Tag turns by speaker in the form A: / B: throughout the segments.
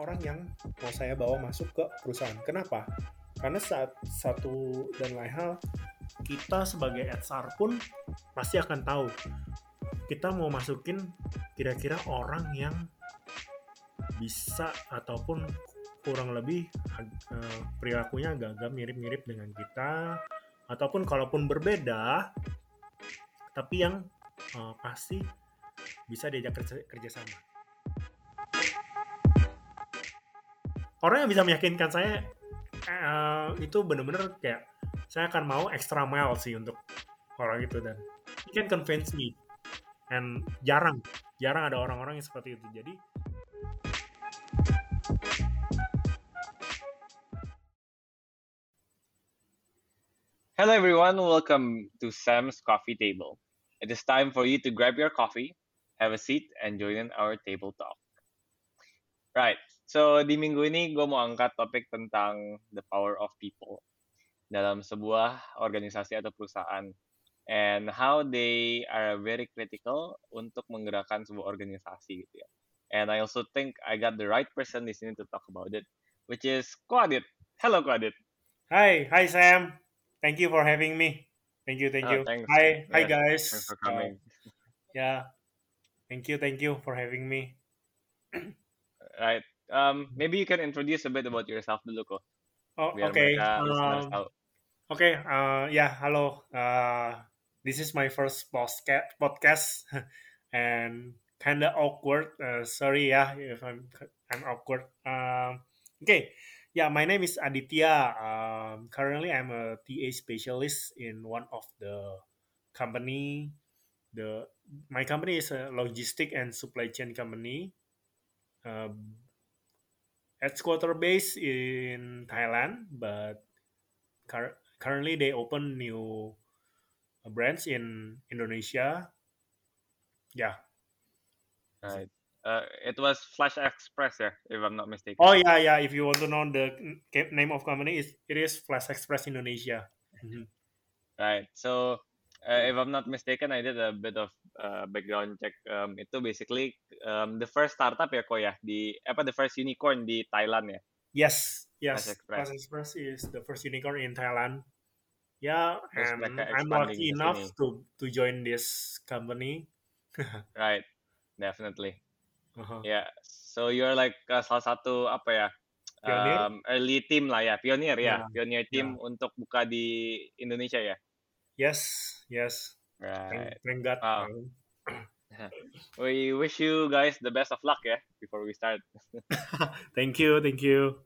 A: orang yang mau saya bawa masuk ke perusahaan. Kenapa? Karena saat satu dan lain hal kita sebagai HR pun pasti akan tahu kita mau masukin kira-kira orang yang bisa ataupun kurang lebih uh, perilakunya agak-agak mirip-mirip dengan kita ataupun kalaupun berbeda tapi yang uh, pasti bisa diajak kerja, kerjasama. Orang yang bisa meyakinkan saya uh, itu benar-benar kayak saya akan mau extra mile sih untuk orang itu dan he can convince me and jarang jarang ada orang-orang yang seperti itu jadi
B: Hello everyone, welcome to Sam's Coffee Table. It is time for you to grab your coffee, have a seat, and join in our table talk. Right, so di minggu ini gue mau angkat topik tentang the power of people dalam sebuah organisasi atau perusahaan and how they are very critical untuk menggerakkan sebuah organisasi gitu ya. And I also think I got the right person di sini to talk about it, which is Kwadit. Hello Kwadit.
A: Hi, hi Sam. Thank you for having me. Thank you, thank oh, you. Thanks. Hi, yeah, hi guys.
B: Thanks for coming.
A: Uh, yeah, thank you, thank you for having me.
B: right. Um, maybe you can introduce a bit about yourself dulu kok.
A: Oh, okay. Um, okay. Uh, yeah. Hello. Uh, this is my first podcast, podcast, and kind of awkward. Uh, sorry, yeah, if I'm I'm awkward. Um, okay. Yeah, my name is Aditya. Um, currently, I'm a TA specialist in one of the company. The my company is a logistic and supply chain company. Um, headquarter based in Thailand, but cur- currently they open new branch in Indonesia. Yeah.
B: Right. Uh, it was Flash Express, yeah, if I'm not mistaken.
A: Oh yeah, yeah. If you want to know the name of company, is it is Flash Express Indonesia. Mm-hmm.
B: Right. So, uh, if I'm not mistaken, I did a bit of uh, background check. Um, itu basically um, the first startup ya, kok ya di apa the first unicorn di Thailand ya.
A: Yes, yes. Express. Express is the first unicorn in Thailand. Yeah, and I'm lucky enough to to join this company.
B: right, definitely. Uh-huh. Ya, yeah. so you're like uh, salah satu apa ya? Um, early team lah ya, pionir ya, yeah. pionir team yeah. untuk buka di Indonesia ya.
A: Yes, yes. Right. Thank, God. Wow.
B: we wish you guys the best of luck ya before we start.
A: thank you, thank you.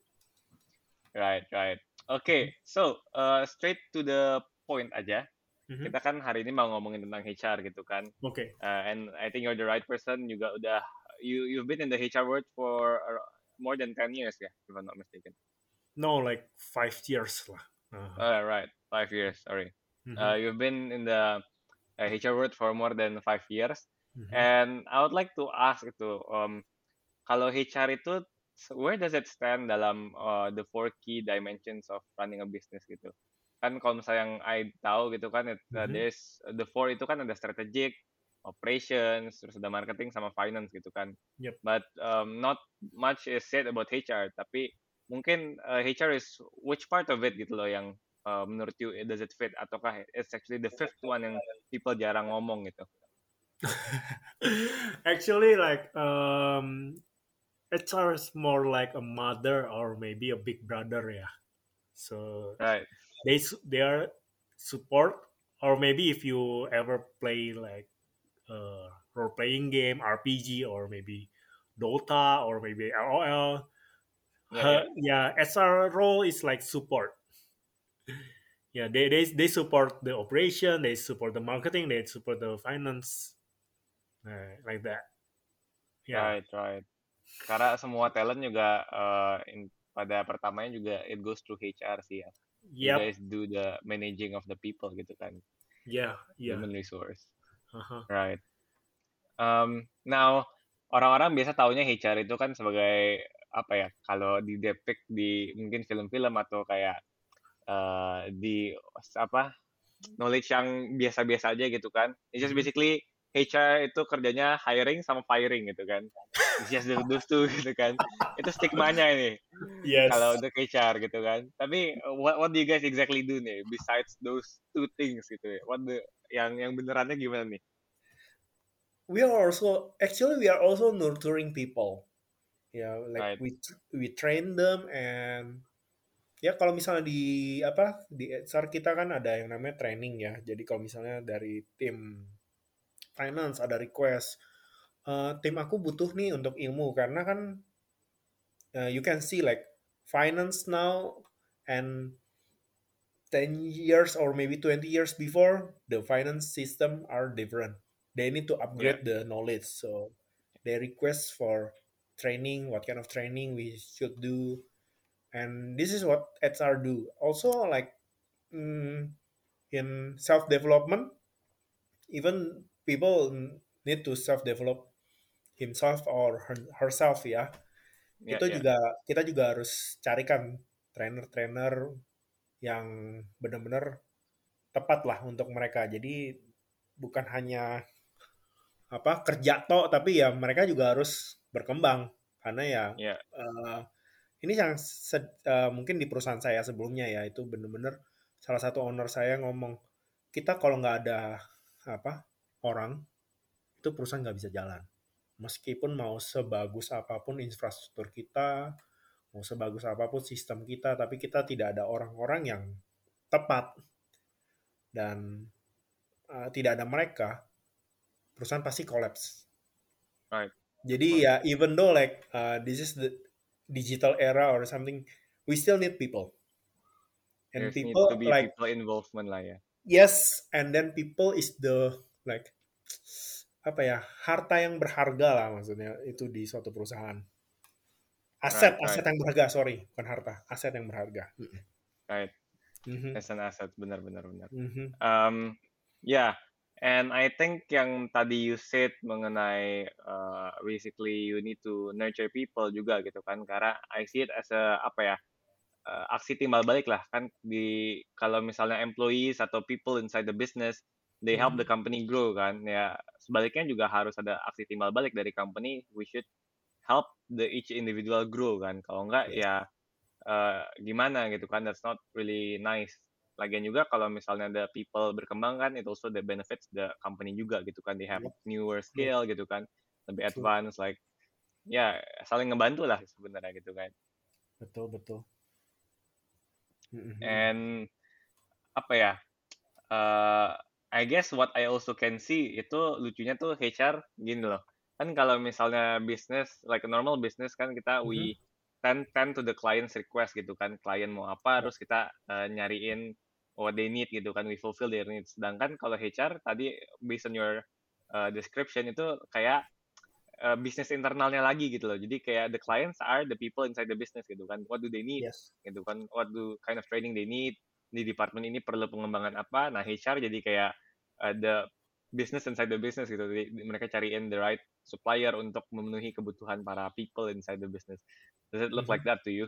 B: Right, right. Oke, okay, so uh, straight to the point aja. Mm-hmm. Kita kan hari ini mau ngomongin tentang HR gitu kan.
A: Oke. Okay.
B: Uh, and I think you're the right person juga udah you you've been in the HR world for more than ten years, yeah, if I'm not mistaken.
A: No, like five years lah.
B: Uh, uh right, five years. Sorry, mm-hmm. uh, you've been in the uh, HR world for more than five years, mm-hmm. and I would like to ask itu, um, kalau HR itu where does it stand dalam uh, the four key dimensions of running a business gitu? Kan kalau misalnya yang I tahu gitu kan, it, uh, mm-hmm. there's the four itu kan ada strategic, operations, terus ada marketing sama finance gitu kan.
A: Yep.
B: But um, not much is said about HR, tapi mungkin uh, HR is which part of it gitu loh yang uh, menurut you does it fit ataukah it's actually the fifth one yang people jarang ngomong gitu.
A: actually like um HR is more like a mother or maybe a big brother ya. Yeah. So
B: right.
A: they they are support or maybe if you ever play like uh, role playing game, RPG, or maybe Dota, or maybe LOL. Yeah, yeah. yeah, SR role is like support. Yeah, they, they they support the operation, they support the marketing, they support the finance, uh, like that.
B: Yeah. Right, right. Karena semua talent juga uh, in, pada pertamanya juga it goes through HR sih ya. Yep. You guys do the managing of the people gitu kan.
A: Yeah, yeah.
B: Human resource. Uh-huh. Right. Um, now orang-orang biasa taunya HR itu kan sebagai apa ya? Kalau di depict di mungkin film-film atau kayak uh, di apa knowledge yang biasa-biasa aja gitu kan. It's just mm-hmm. basically HR itu kerjanya hiring sama firing gitu kan. Just do those two gitu kan. Itu stigmanya ini.
A: Yes.
B: Kalau untuk HR gitu kan. Tapi what, what do you guys exactly do nih besides those two things gitu ya? What the yang yang benerannya gimana nih?
A: We are also actually we are also nurturing people. Yeah, like
B: Right.
A: we we train them and ya kalau misalnya di apa di HR kita kan ada yang namanya training ya. Jadi kalau misalnya dari tim finance ada request uh, tim aku butuh nih untuk ilmu. Karena kan uh, you can see like finance now and 10 years or maybe 20 years before the finance system are different. They need to upgrade the knowledge. So they request for training what kind of training we should do and this is what HR do also like mm, in self development even people need to self develop himself or her, herself ya.
B: Yeah,
A: itu
B: yeah.
A: juga kita juga harus carikan trainer-trainer yang benar-benar tepat lah untuk mereka. Jadi bukan hanya apa kerja tok tapi ya mereka juga harus berkembang karena ya
B: Yeah.
A: uh, ini yang uh, mungkin di perusahaan saya sebelumnya ya itu benar-benar salah satu owner saya ngomong kita kalau nggak ada apa orang itu perusahaan nggak bisa jalan. Meskipun mau sebagus apa pun infrastruktur kita mau sebagus apa pun sistem kita tapi kita tidak ada orang-orang yang tepat dan uh, tidak ada mereka perusahaan pasti collapse
B: Right.
A: jadi ya even though like uh, this is the digital era or something we still need people and
B: There's need
A: people
B: to be
A: like
B: people involvement lah ya.
A: yes and then people is the like apa ya harta yang berharga lah maksudnya itu di suatu perusahaan aset
B: Right,
A: aset
B: right.
A: yang berharga sorry bukan harta aset yang berharga
B: Right.
A: Mhm,
B: As an asset, benar benar benar.
A: mhm.
B: Um, yeah, and I think yang tadi you said mengenai uh, basically you need to nurture people juga gitu kan, karena I see it as a apa ya uh, aksi timbal balik lah kan. Di kalau misalnya employees atau people inside the business they help the company grow kan. Ya sebaliknya juga harus ada aksi timbal balik dari company. We should help the each individual grow kan. Kalau enggak
A: Yes.
B: ya uh, gimana gitu kan. That's not really nice lagian juga kalau misalnya the people berkembang kan it also the benefits the company juga gitu kan. They have
A: Yep.
B: newer skill gitu kan. Lebih advance like ya saling ngebantu lah sebenarnya gitu kan.
A: Betul betul. Mhm.
B: and apa ya uh, I guess what I also can see itu lucunya tuh HR gini loh. Kan kalau misalnya bisnis like a normal business kan kita we tend tend to the client's request gitu kan. Klien mau apa terus kita uh, nyariin what they need gitu kan we fulfill their needs. Sedangkan kalau HR tadi based on your uh, description itu kayak uh, bisnis internalnya lagi gitu loh. Jadi kayak the clients are the people inside the business gitu kan. What do they need
A: yes.
B: gitu kan. What do kind of training they need di department ini perlu pengembangan apa. Nah HR jadi kayak ada business inside the business gitu. Jadi, mereka cariin the right supplier untuk memenuhi kebutuhan para people inside the business. Does it look
A: Mhm.
B: like that to you?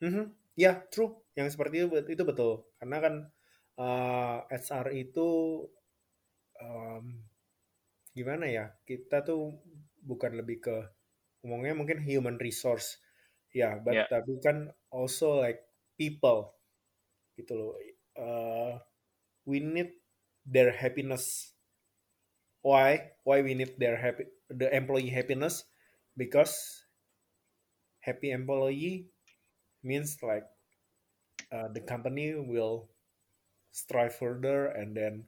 A: Mhm. Ya, true. Yang seperti itu, itu betul. Karena kan uh, HR itu um, gimana ya? Kita tuh bukan lebih ke ngomongnya mungkin human resource. Ya, but
B: Yeah.
A: tapi kan also like people gitu loh. Uh, we need their happiness. Why? Why we need their happy the employee happiness? Because happy employee means like uh, the company will strive further and then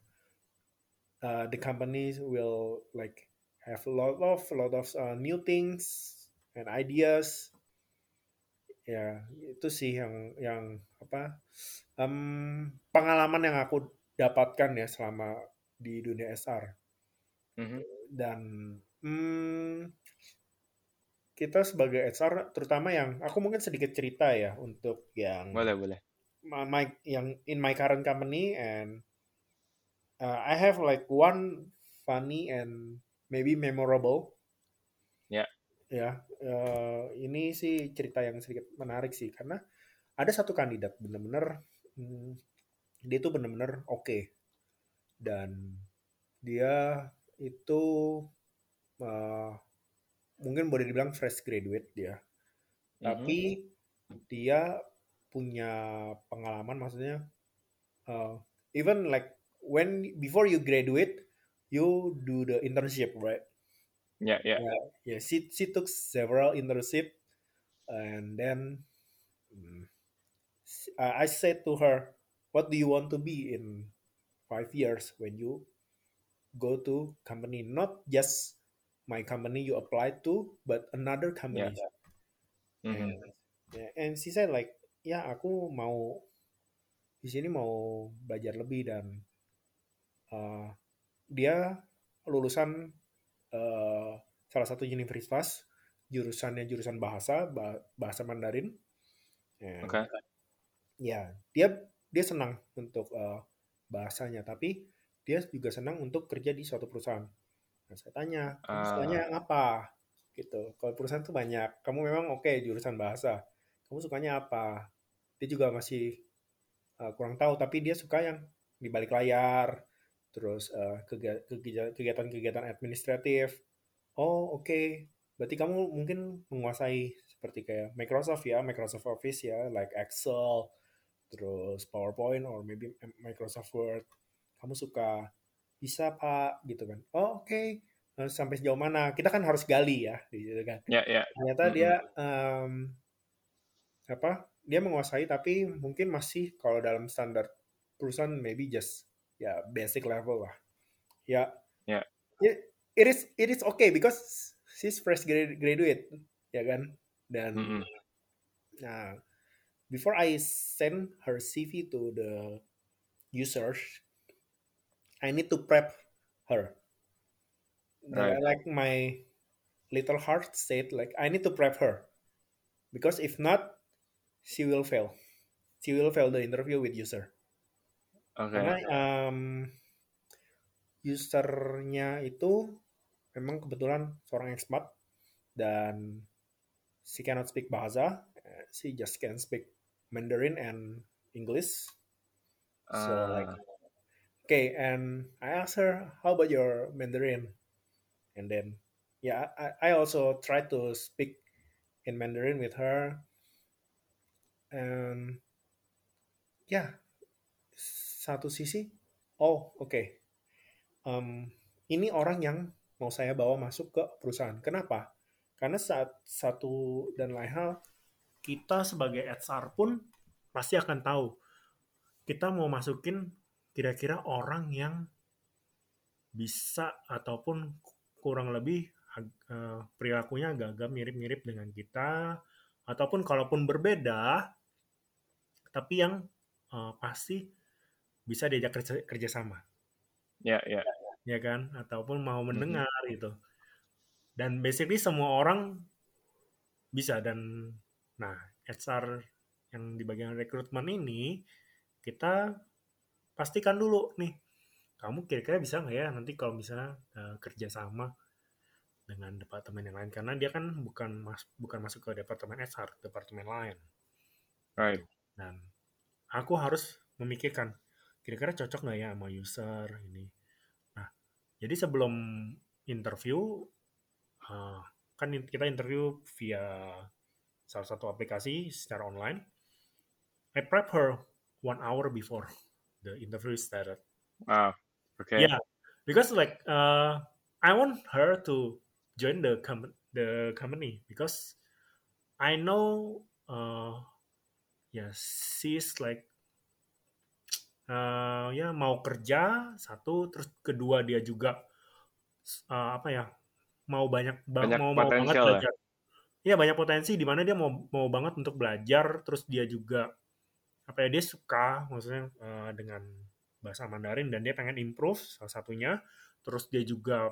A: uh, the companies will like have a lot of a lot of uh, new things and ideas ya itu sih yang yang apa em, pengalaman yang aku dapatkan ya selama di dunia SR
B: Mhm.
A: dan hmm, kita sebagai HR terutama yang aku mungkin sedikit cerita ya untuk yang
B: boleh boleh.
A: My, yang in my current company and uh, I have like one funny and maybe memorable.
B: Ya.
A: ya uh, ini sih cerita yang sedikit menarik sih karena ada satu kandidat bener-bener hmm, dia tuh bener-bener oke. Dan dia itu uh, mungkin boleh dibilang fresh graduate dia.
B: Mhm.
A: Tapi dia punya pengalaman maksudnya uh, even like when before you graduate you do the internship right
B: Yeah, yeah.
A: yeah, yeah she, she took several internship and then I I said to her what do you want to be in five years when you go to company not just my company you apply to but another company.
B: Mhm.
A: and, yeah, and she said like ya aku mau di sini mau belajar lebih dan uh, dia lulusan uh, salah satu universitas jurusannya jurusan bahasa bah- bahasa Mandarin. And,
B: Oke.
A: ya dia dia senang untuk uh, bahasanya tapi dia juga senang untuk kerja di suatu perusahaan nah, saya tanya kamu
B: Ah.
A: sukanya apa? Gitu. Kalau perusahaan tuh banyak. Kamu memang oke jurusan bahasa. Kamu sukanya apa? Dia juga masih uh, kurang tahu tapi dia suka yang di balik layar terus uh, kegiatan-kegiatan administratif. Oh oke. Berarti kamu mungkin menguasai seperti kayak Microsoft ya Microsoft Office ya like Excel terus PowerPoint or maybe Microsoft Word. Kamu suka bisa pak gitu kan oh oke Eh, sampai sejauh mana kita kan harus gali ya gitu kan
B: Ya, ya.
A: ternyata
B: Mm-mm.
A: dia em, apa dia menguasai tapi mungkin masih kalau dalam standar perusahaan maybe just ya basic level lah ya
B: Ya.
A: it, it is it is okay because she's fresh grad- graduate ya kan dan
B: Mm-mm.
A: nah before I send her CV to the users I need to prep her.
B: Right.
A: like my little heart said like I need to prep her. Because if not she will fail. She will fail the interview with user
B: Oke.
A: karena um, usernya itu memang kebetulan seorang expat dan she cannot speak bahasa. Uh, she just can speak Mandarin and English. So like
B: Ah,
A: okay and I asked her how about your Mandarin? And then yeah I, I also tried to speak in Mandarin with her. And ya satu sisi oh oke Em, ini orang yang mau saya bawa masuk ke perusahaan. Kenapa? Karena saat satu dan lain hal kita sebagai HR pun pasti akan tahu. Kita mau masukin kira-kira orang yang bisa ataupun kurang lebih eh, perilakunya agak-agak mirip-mirip dengan kita ataupun kalaupun berbeda tapi yang eh, pasti bisa diajak kerja, kerjasama.
B: Ya, ya.
A: ya kan? Ataupun mau mendengar gitu. Dan basically semua orang bisa. Dan nah HR yang di bagian rekrutmen ini kita pastikan dulu nih kamu kira-kira bisa nggak ya nanti kalau misalnya eh, kerjasama dengan departemen yang lain karena dia kan bukan mas bukan masuk ke departemen HR departemen lain
B: Right.
A: dan aku harus memikirkan kira-kira cocok nggak ya sama user ini. Nah, jadi sebelum interview uh, kan kita interview via salah satu aplikasi secara online. I prep her one hour before the interview started.
B: Wow. Okay.
A: Yeah, because like uh, I want her to join the com- the company because I know uh, yeah she's like uh, ya mau kerja satu terus kedua dia juga uh, apa ya mau banyak ba-
B: Banyak
A: mau mau banget
B: ya?
A: belajar. Iya banyak potensi di mana dia mau mau banget untuk belajar terus dia juga apa ya dia suka maksudnya uh, dengan bahasa Mandarin dan dia pengen improve salah satunya. Terus dia juga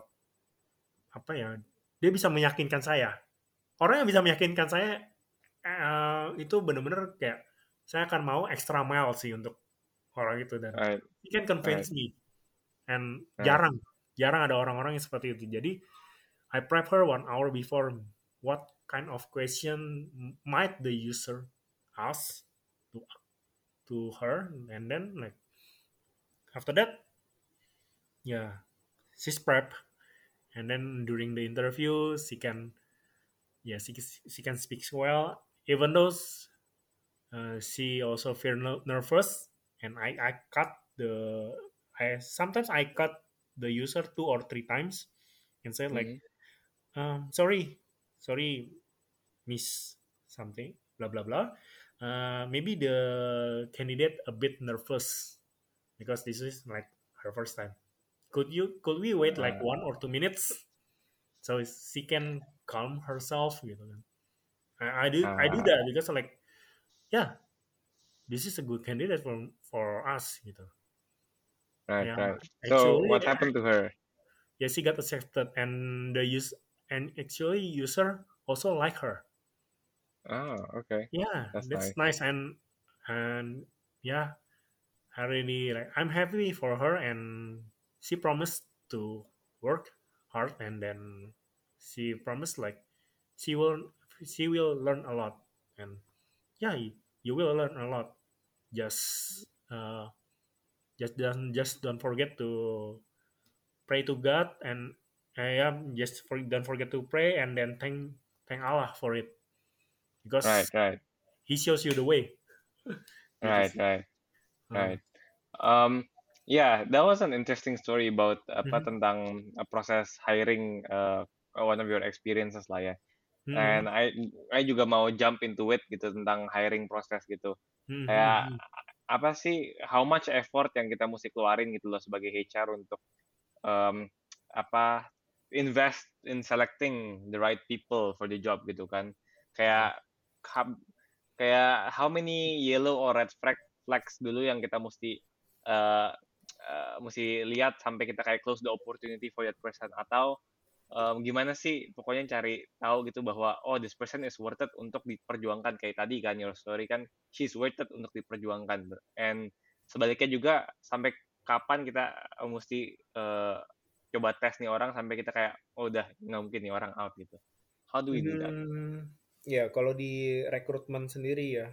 A: apa ya dia bisa meyakinkan saya. Orang yang bisa meyakinkan saya eh, itu bener-bener kayak saya akan mau extra mile sih untuk orang itu dan
B: Right.
A: he can convince me. And
B: Right.
A: jarang jarang ada orang-orang yang seperti itu. Jadi I prep her one hour before what kind of question might the user ask to her and then like after that yeah she's prep and then during the interview she can yeah she, she can speak well even though uh, she also feel nervous. And I, I cut the I sometimes I cut the user two or three times and say like mm-hmm. um, sorry sorry miss something blah blah blah uh, maybe the candidate a bit nervous because this is like her first time. Could you could we wait like uh. one or two minutes? So she can calm herself gitu kan I, I do uh, I do ah. that because like yeah this is a good candidate for for us gitu
B: right yeah, right. So what happened to her?
A: Yeah she got accepted and the use and actually user also like her
B: oh okay.
A: Yeah that's, that's nice. nice. And and yeah I really like I'm happy for her and she promised to work hard and then she promised like she will she will learn a lot. And yeah you will learn a lot. Just uh, just don't just don't forget to pray to God and uh, yeah just for, don't forget to pray and then thank thank Allah for it because
B: right right
A: He shows you the way.
B: right right uh, right. Um, yeah, that was an interesting story about apa mm-hmm. tentang uh, proses hiring uh, one of your experiences lah ya. Mm-hmm. And I I juga mau jump into it gitu tentang hiring proses gitu. Hmm, Kayak hmm, hmm. apa sih how much effort yang kita mesti keluarin gitu loh sebagai HR untuk um, apa invest in selecting the right people for the job gitu kan. Kayak kayak how many yellow or red flag flags dulu yang kita mesti uh, uh, mesti lihat sampai kita kayak close the opportunity for that person. Atau um, gimana sih pokoknya cari tahu gitu bahwa oh this person is worth it untuk diperjuangkan. Kayak tadi kan your story kan she's worth it untuk diperjuangkan. And sebaliknya juga sampai kapan kita mesti uh, coba tes nih orang sampai kita kayak oh udah nggak mungkin nih orang out gitu. How do we do that? Hmm,
A: ya kalau di rekrutmen sendiri ya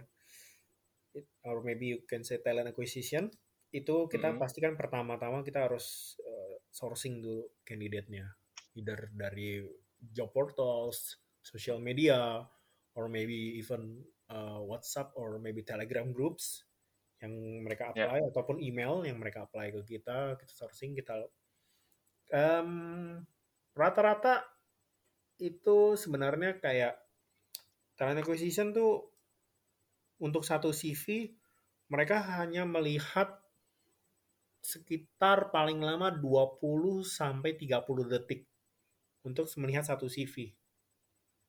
A: or maybe you can say talent acquisition itu kita hmm. pastikan pertama-tama kita harus uh, sourcing dulu kandidatnya either dari job portals, social media, or maybe even uh, WhatsApp or maybe Telegram groups yang mereka ya. apply yeah. ataupun email yang mereka apply ke kita, kita sourcing, kita um, rata-rata itu sebenarnya kayak talent acquisition tuh untuk satu CV mereka hanya melihat sekitar paling lama 20 sampai 30 detik untuk melihat satu CV.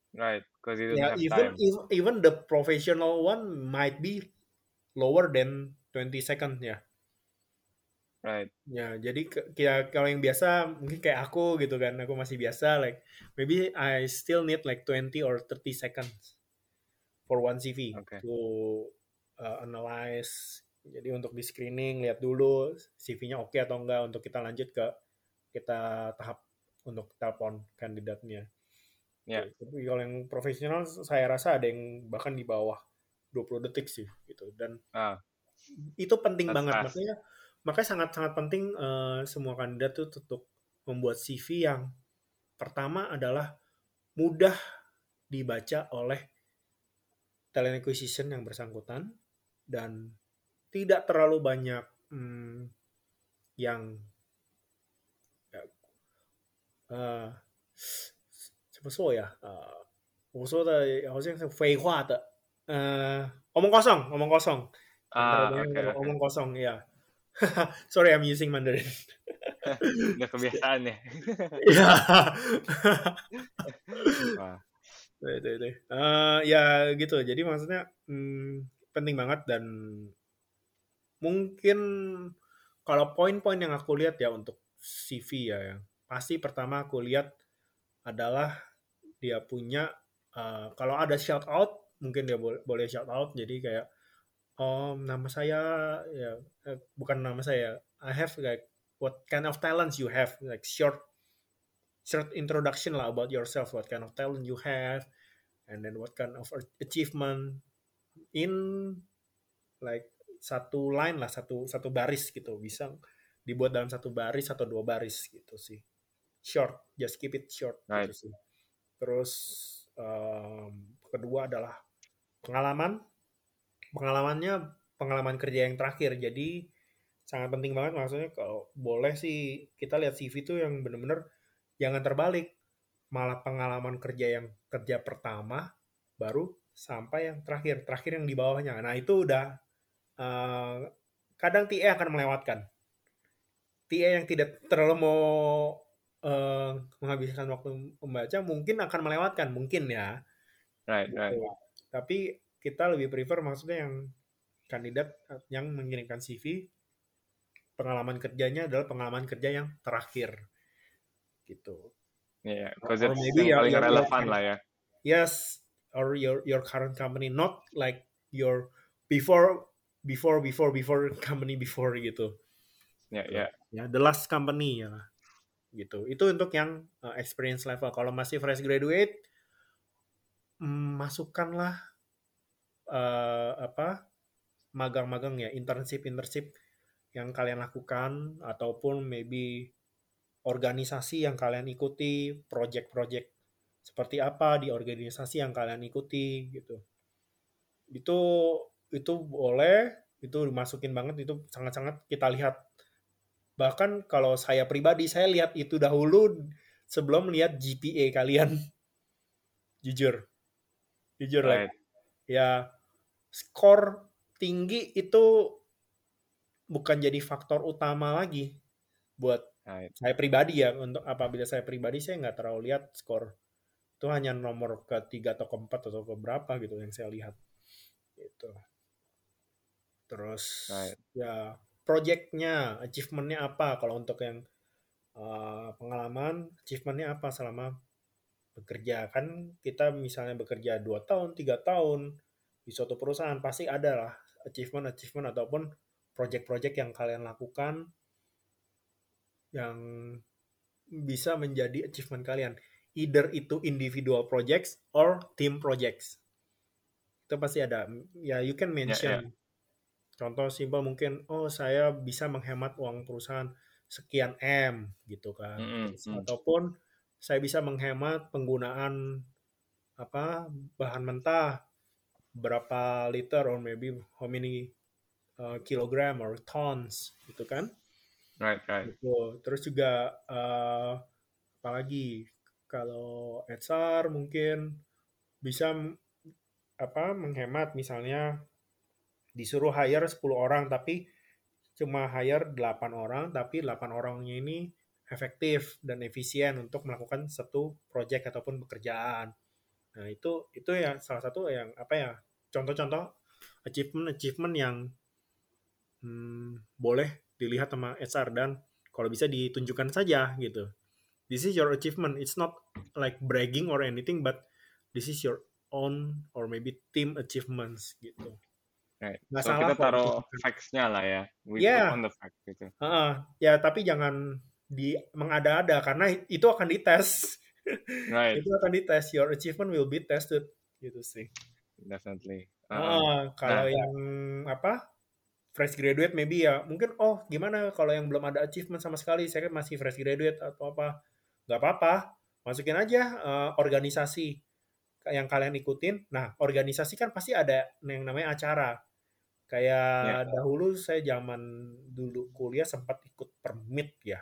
B: Right, because you
A: yeah, even, even even the professional one might be lower than 20 seconds ya.
B: Right.
A: Ya, jadi ya kalau yang biasa mungkin kayak aku gitu kan, aku masih biasa like maybe I still need like 20 or 30 seconds for one CV okay. to uh, analyze. Jadi untuk di screening lihat dulu CV-nya oke okay atau enggak untuk kita lanjut ke kita tahap untuk telepon kandidatnya. Ya. Tapi kalau yang profesional saya rasa ada yang bahkan di bawah 20 detik sih gitu dan ah. itu penting banget fast. makanya makanya sangat-sangat penting uh, semua kandidat tuh untuk membuat CV yang pertama adalah mudah dibaca oleh talent acquisition yang bersangkutan dan tidak terlalu banyak hmm, yang 呃，怎么说呀？呃，我说的好像是废话的，呃，omong kosong, omong kosong.
B: Ah, okay,
A: omong kosong, ya. Sorry, I'm using Mandarin.
B: Udah kebiasaan ya.
A: Iya. Itu, itu. Uh, ya gitu. Jadi maksudnya hmm, penting banget dan mungkin kalau poin-poin yang aku lihat ya untuk CV ya yang pasti pertama aku lihat adalah dia punya uh, kalau ada shout out mungkin dia boleh boleh shout out jadi kayak oh nama saya ya eh, bukan nama saya I have like what kind of talents you have like short short introduction lah about yourself what kind of talent you have and then what kind of achievement in like satu line lah satu satu baris gitu. Bisa dibuat dalam satu baris atau dua baris gitu sih. Short just keep it short
B: Right.
A: gitu sih. Terus um, kedua adalah pengalaman. Pengalamannya pengalaman kerja yang terakhir. Jadi sangat penting banget maksudnya kalau boleh sih kita lihat CV itu yang bener-bener jangan terbalik malah pengalaman kerja yang kerja pertama baru sampai yang terakhir. Terakhir yang di bawahnya. Nah itu udah uh, kadang TA akan melewatkan. TA yang tidak terlalu mau uh, menghabiskan waktu membaca mungkin akan melewatkan. Mungkin ya.
B: Right, right.
A: Gitu. tapi kita lebih prefer maksudnya yang kandidat yang mengirimkan CV pengalaman kerjanya adalah pengalaman kerja yang terakhir gitu.
B: Yeah, because
A: Or
B: it's
A: maybe
B: yang
A: ya-
B: paling
A: ya-
B: relevan
A: ya-
B: lah ya.
A: yes or your your current company not like your before before before before company before gitu.
B: Ya, ya.
A: ya the last company ya. Gitu. Itu untuk yang uh, experience level. Kalau masih fresh graduate mm, masukkanlah uh, apa magang-magang ya internship internship yang kalian lakukan ataupun maybe organisasi yang kalian ikuti project-project seperti apa di organisasi yang kalian ikuti gitu. Itu itu boleh itu dimasukin banget itu sangat-sangat kita lihat. Bahkan kalau saya pribadi saya lihat itu dahulu sebelum lihat GPA kalian. Jujur. Jujur like,
B: Right.
A: ya skor tinggi itu bukan jadi faktor utama lagi buat
B: Right.
A: saya pribadi ya untuk apabila saya pribadi saya nggak terlalu lihat skor. Itu hanya nomor ketiga atau keempat atau keberapa gitu yang saya lihat. Gitu. Terus
B: Right.
A: ya. projectnya achievementnya apa? Kalau untuk yang uh, pengalaman achievementnya apa selama bekerja? Kan kita misalnya bekerja dua tahun tiga tahun di suatu perusahaan pasti ada lah achievement achievement ataupun project-project yang kalian lakukan yang bisa menjadi achievement kalian. Either itu individual projects or team projects. Itu pasti ada. Ya you can mention. Contoh simpel mungkin oh saya bisa menghemat uang perusahaan sekian m gitu kan. Terus
B: mm.
A: ataupun saya bisa menghemat penggunaan apa bahan mentah. Berapa liter or maybe how many uh, kilogram or tons gitu kan
B: Right, right.
A: Gitu. Terus juga uh, apalagi kalau HR mungkin bisa apa menghemat misalnya disuruh hire 10 orang tapi cuma hire 8 orang tapi 8 orangnya ini efektif dan efisien untuk melakukan satu project ataupun pekerjaan. Nah, itu itu ya salah satu yang apa ya contoh-contoh achievement achievement yang hmm, boleh dilihat sama HR dan kalau bisa ditunjukkan saja gitu. This is your achievement. It's not like bragging or anything, but this is your own or maybe team achievements gitu.
B: Right.
A: Nggak
B: So
A: salah
B: kita taruh
A: ditunjukkan.
B: facts-nya lah ya. We
A: Yeah.
B: put on the facts gitu.
A: Heeh. ya tapi jangan di mengada-ada karena itu akan dites.
B: Right,
A: itu akan dites. Your achievement will be tested gitu sih.
B: definitely. Uh-uh.
A: Ah, kalau
B: Nah.
A: yang apa fresh graduate maybe ya. Mungkin oh gimana kalau yang belum ada achievement sama sekali? Saya kan masih fresh graduate atau apa. Nggak apa-apa. Masukin aja eh, organisasi yang kalian ikutin. Nah organisasi kan pasti ada yang namanya acara. Kayak dahulu saya zaman dulu kuliah sempat ikut permit ya.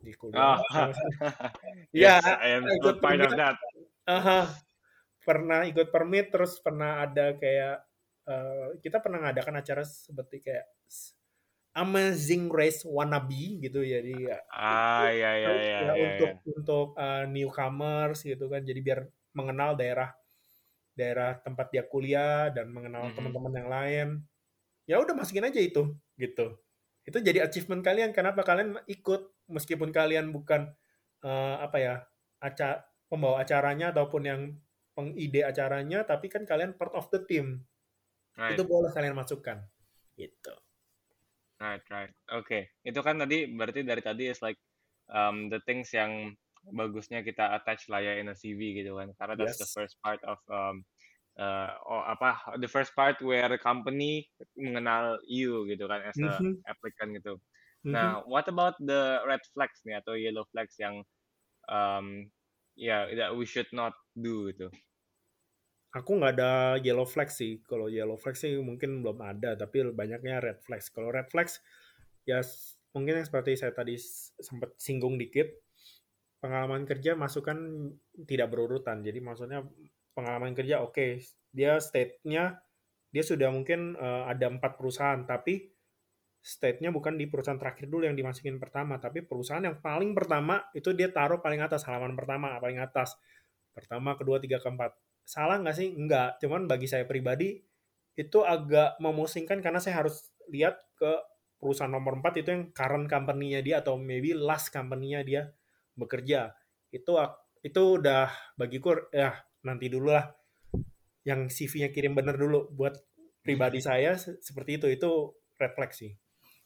A: Di kuliah.
B: Ah.
A: Ya,
B: yes, I am
A: ikut
B: not part of
A: permit.
B: that.
A: Aha. pernah ikut permit terus pernah ada kayak eh, kita pernah ngadakan acara seperti kayak Amazing Race wannabe gitu jadi ya,
B: Ah, ya, ya, ya,
A: ya,
B: ya,
A: untuk
B: ya.
A: untuk eh, newcomers gitu kan. Jadi biar mengenal daerah daerah tempat dia kuliah dan mengenal
B: Mhm.
A: teman-teman yang lain. Ya udah masukin aja itu gitu. Itu jadi achievement kalian. Kenapa kalian ikut? Meskipun kalian bukan eh, apa ya aca pembawa acaranya ataupun yang pengide acaranya tapi kan kalian part of the team
B: Right,
A: itu boleh kalian masukkan gitu
B: right, right. Oke, itu kan tadi berarti dari tadi is like um, the things yang bagusnya kita attach lah ya in a CV gitu kan. Karena that's the
A: Yes.
B: first part of um, uh, oh, apa the first part where the company mengenal you gitu kan as a
A: Mhm.
B: applicant gitu.
A: Mhm.
B: Nah, what about the red flags nih atau yellow flags yang um, ya yeah, that we should not do gitu
A: aku nggak ada yellow flag sih kalau yellow flag sih mungkin belum ada tapi banyaknya red flags kalau red flags ya mungkin yang seperti saya tadi sempat singgung dikit pengalaman kerja masukan tidak berurutan jadi maksudnya pengalaman kerja oke okay, dia state-nya dia sudah mungkin uh, ada empat perusahaan tapi state-nya bukan di perusahaan terakhir dulu yang dimasukin pertama, tapi perusahaan yang paling pertama itu dia taruh paling atas, halaman pertama, paling atas. Pertama, kedua, tiga, keempat. Salah nggak sih? Nggak. Cuman bagi saya pribadi, itu agak memusingkan karena saya harus lihat ke perusahaan nomor empat itu yang current company-nya dia atau maybe last company-nya dia bekerja. Itu itu udah bagiku ya nanti dulu lah yang CV-nya kirim bener dulu buat pribadi saya seperti itu itu refleksi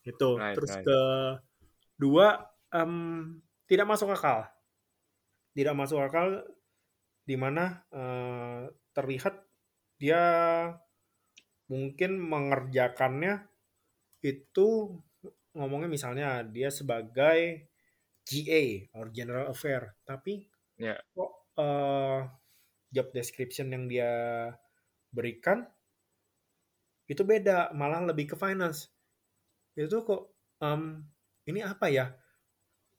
A: itu right, terus right. kedua um, tidak masuk akal tidak masuk akal di mana uh, terlihat dia mungkin mengerjakannya itu ngomongnya misalnya dia sebagai GA or General Affair. Tapi yeah. kok uh, job description yang dia berikan itu beda malah lebih ke finance. Itu kok um, ini apa ya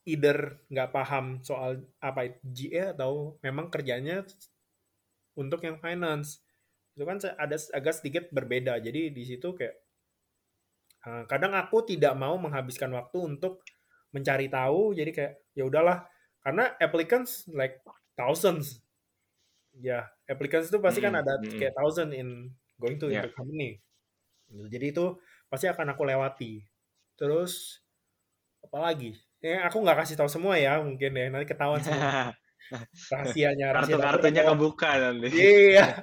A: either nggak paham soal apa itu GA atau memang kerjanya untuk yang finance. Itu kan ada agak sedikit berbeda. Jadi di situ kayak uh, kadang aku tidak mau menghabiskan waktu untuk mencari tahu. Jadi kayak ya udahlah. Karena applicants like thousands. Ya yeah, applicants itu pasti kan ada kayak thousand in going to yeah. the company. Jadi itu pasti akan aku lewati. Terus apa lagi? Ya, aku nggak kasih tahu semua ya mungkin ya. Nanti ketahuan semua. Rahasianya
B: rahasia kartu-kartunya kebuka nanti.
A: Iya.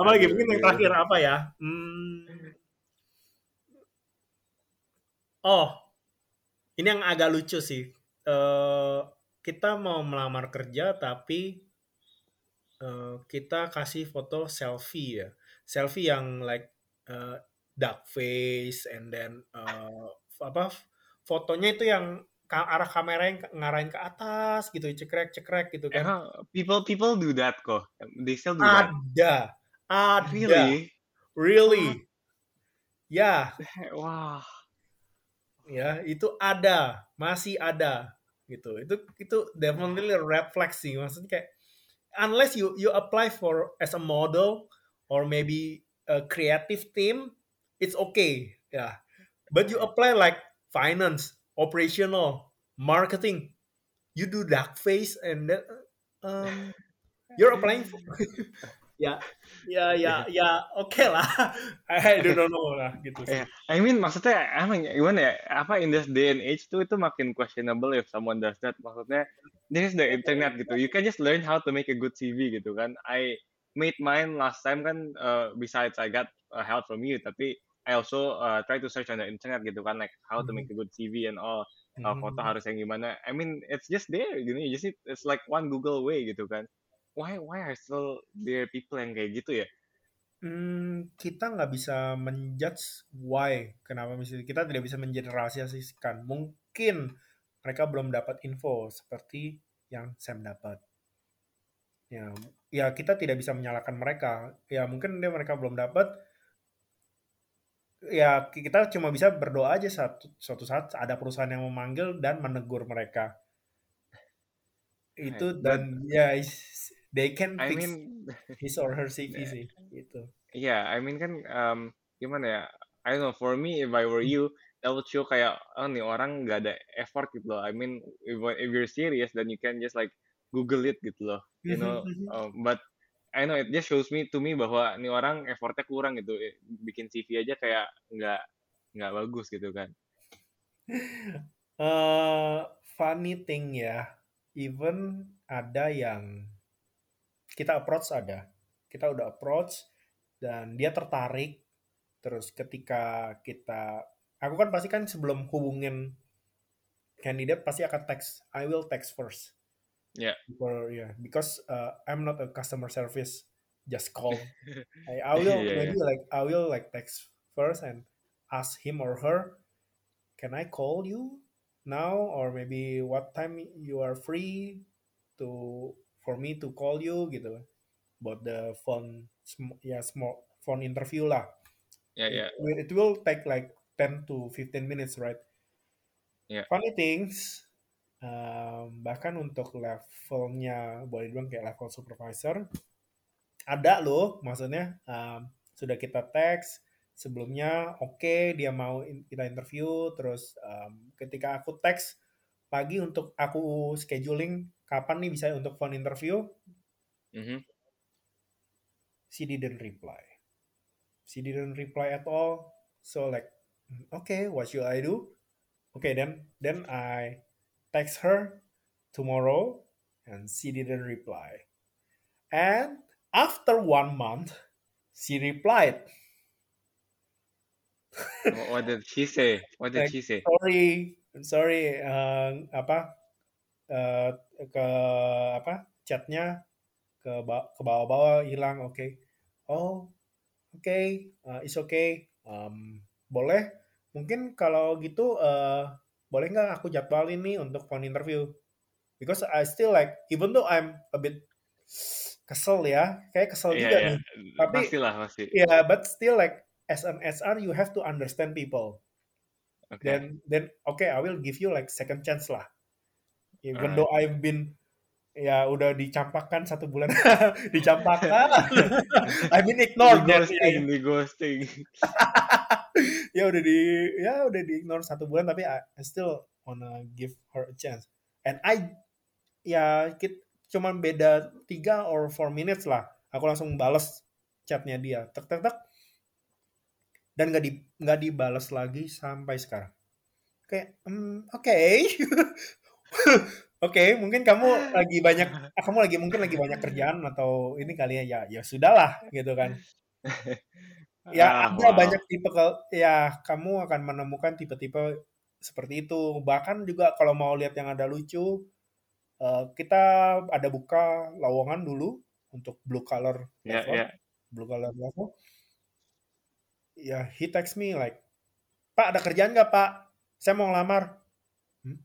A: Apa lagi mungkin yang terakhir apa ya? Hmm. oh. Ini yang agak lucu sih. Uh, kita mau melamar kerja tapi uh, kita kasih foto selfie ya. Selfie yang like uh, dark face and then uh, apa fotonya itu yang arah kamera yang ngarahin ke atas gitu cekrek cekrek gitu kan.
B: Emang people people do that kok. They still do
A: ada that. ada. Really? Really? Ya. Yeah.
B: wah.
A: Ya itu ada. Masih ada. Gitu. Itu itu definitely red flag sih. Maksudnya kayak unless you you apply for as a model or maybe a creative team, it's okay. Yeah. But you apply like finance, operational, marketing, you do that face and then um, you're applying for ya ya ya ya oke okay lah. I don't know lah gitu
B: sih. Yeah. I mean maksudnya emang gimana ya? Apa in this day and age tuh itu makin questionable if someone does that. Maksudnya this is the internet gitu. You can just learn how to make a good CV gitu kan. I made mine last time kan uh, besides I got uh, help from you. Tapi I also uh, try to search on the internet gitu kan like how to make a good CV and all. Uh, foto harus yang gimana. I mean it's just there gitu you just need, it's like one Google way gitu kan. Why why are still there people yang kayak gitu ya?
A: Hmm, kita nggak bisa menjudge why kenapa misalnya kita tidak bisa mengeneralisasikan mungkin mereka belum dapat info seperti yang Sam dapat. Ya ya kita tidak bisa menyalahkan mereka. Ya mungkin dia mereka belum dapat ya kita cuma bisa berdoa aja satu suatu saat ada perusahaan yang memanggil dan menegur mereka itu dan ya they can fix I mean, his or her CV yeah. sih itu
B: yeah I mean kan um, gimana ya I don't know for me if I were you that would show kayak oh nih orang nggak ada effort gitu loh I mean if, if you're serious then you can just like Google it gitu loh you mm-hmm, know mm-hmm. um, but I know it just shows me to me bahwa ini orang effortnya kurang gitu. Eh, bikin CV aja kayak nggak nggak bagus gitu kan.
A: Uh, funny thing ya even ada yang kita approach ada. Kita udah approach dan dia tertarik. Terus ketika kita aku kan pasti kan sebelum hubungin kandidat pasti akan text I will text first
B: Yeah.
A: For yeah, because uh, I'm not a customer service. Just call. I, I will yeah, maybe yeah. like I will like text first and ask him or her, can I call you now or maybe what time you are free to for me to call you gitu about the phone ya yeah, small phone interview lah
B: yeah yeah
A: it, it will take like 10 to 15 minutes right
B: yeah
A: funny things um, bahkan untuk levelnya boleh bilang kayak level supervisor ada loh maksudnya um, sudah kita teks sebelumnya oke okay, dia mau kita interview terus um, ketika aku teks pagi untuk aku scheduling kapan nih bisa untuk phone interview?
B: Mm -hmm.
A: she didn't reply. She didn't reply at all. So like okay what should I do? Okay then then I text her tomorrow and she didn't reply and after one month she replied
B: what did she say? What did
A: like,
B: she say?
A: Sorry, sorry, uh, apa uh, ke apa chatnya ke ke bawah-bawah hilang. Oke, okay. oh oke, okay. uh, it's okay. Um, boleh, mungkin kalau gitu uh, boleh nggak aku jadwal ini untuk phone interview? Because I still like, even though I'm a bit kesel ya, kayak kesel yeah, juga yeah. nih. Tapi,
B: Pastilah, pasti.
A: Yeah, but still like as an SR you have to understand people. Okay. Then then okay, I will give you like second chance lah. Even right. though I've been ya udah dicampakkan satu bulan dicampakkan I've been ignored
B: di ghosting di ghosting
A: ya udah di ya udah di ignore satu bulan tapi I, I still wanna give her a chance. And I ya kita cuman beda tiga or four minutes lah. Aku langsung bales chatnya dia. Tek tek tek. Dan nggak di nggak dibalas lagi sampai sekarang. Kayak um, oke. Oke mungkin kamu lagi banyak kamu lagi mungkin lagi banyak kerjaan atau ini kali ya ya ya sudahlah gitu kan ya ah, ada wow. banyak tipe ya kamu akan menemukan tipe-tipe seperti itu. Bahkan juga kalau mau lihat yang ada lucu uh, kita ada buka lowongan dulu untuk blue color
B: yeah, yeah.
A: blue color level. Ya he text me like pak ada kerjaan nggak pak? Saya mau ngelamar. Hmm?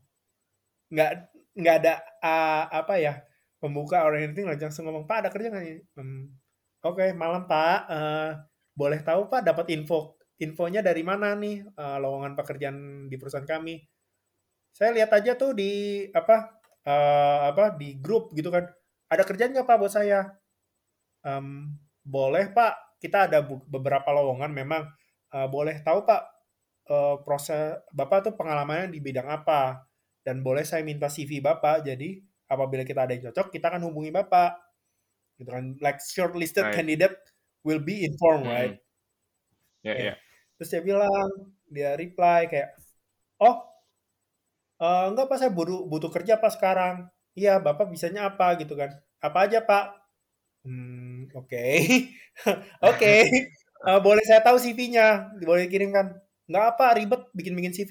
A: nggak nggak ada uh, apa ya pembuka or anything langsung ngomong pak ada kerja nggak? Hmm, oke okay, malam pak. Uh, boleh tahu pak dapat info infonya dari mana nih uh, lowongan pekerjaan di perusahaan kami? Saya lihat aja tuh di apa uh, apa di grup gitu kan. Ada kerjaan nggak pak buat saya? Um, boleh pak. Kita ada beberapa lowongan memang. Uh, boleh tahu Pak uh, proses Bapak tuh pengalamannya di bidang apa? Dan boleh saya minta CV Bapak. Jadi apabila kita ada yang cocok kita akan hubungi Bapak. Gitu kan like shortlisted right. candidate will be informed hmm. right
B: yeah, yeah.
A: terus dia bilang dia reply kayak oh uh, enggak pak saya butuh butuh kerja pak sekarang iya bapak bisanya apa gitu kan apa aja pak Hmm, oke. oke. Uh, boleh saya tahu CV-nya? Boleh kirimkan? Nggak apa, ribet bikin-bikin CV.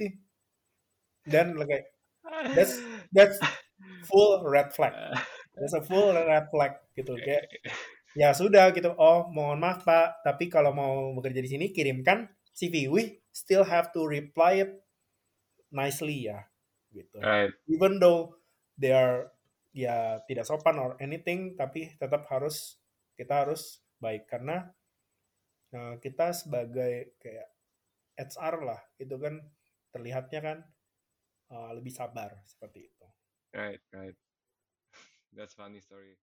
A: Dan kayak that's that's full red flag. That's a full red flag gitu kayak ya sudah gitu. Oh, mohon maaf Pak, tapi kalau mau bekerja di sini kirimkan CV. We still have to reply it nicely ya gitu.
B: Right.
A: Even though they are ya tidak sopan or anything tapi tetap harus kita harus baik karena uh, kita sebagai kayak HR lah itu kan terlihatnya kan uh, lebih sabar seperti itu.
B: Right, right. That's funny story.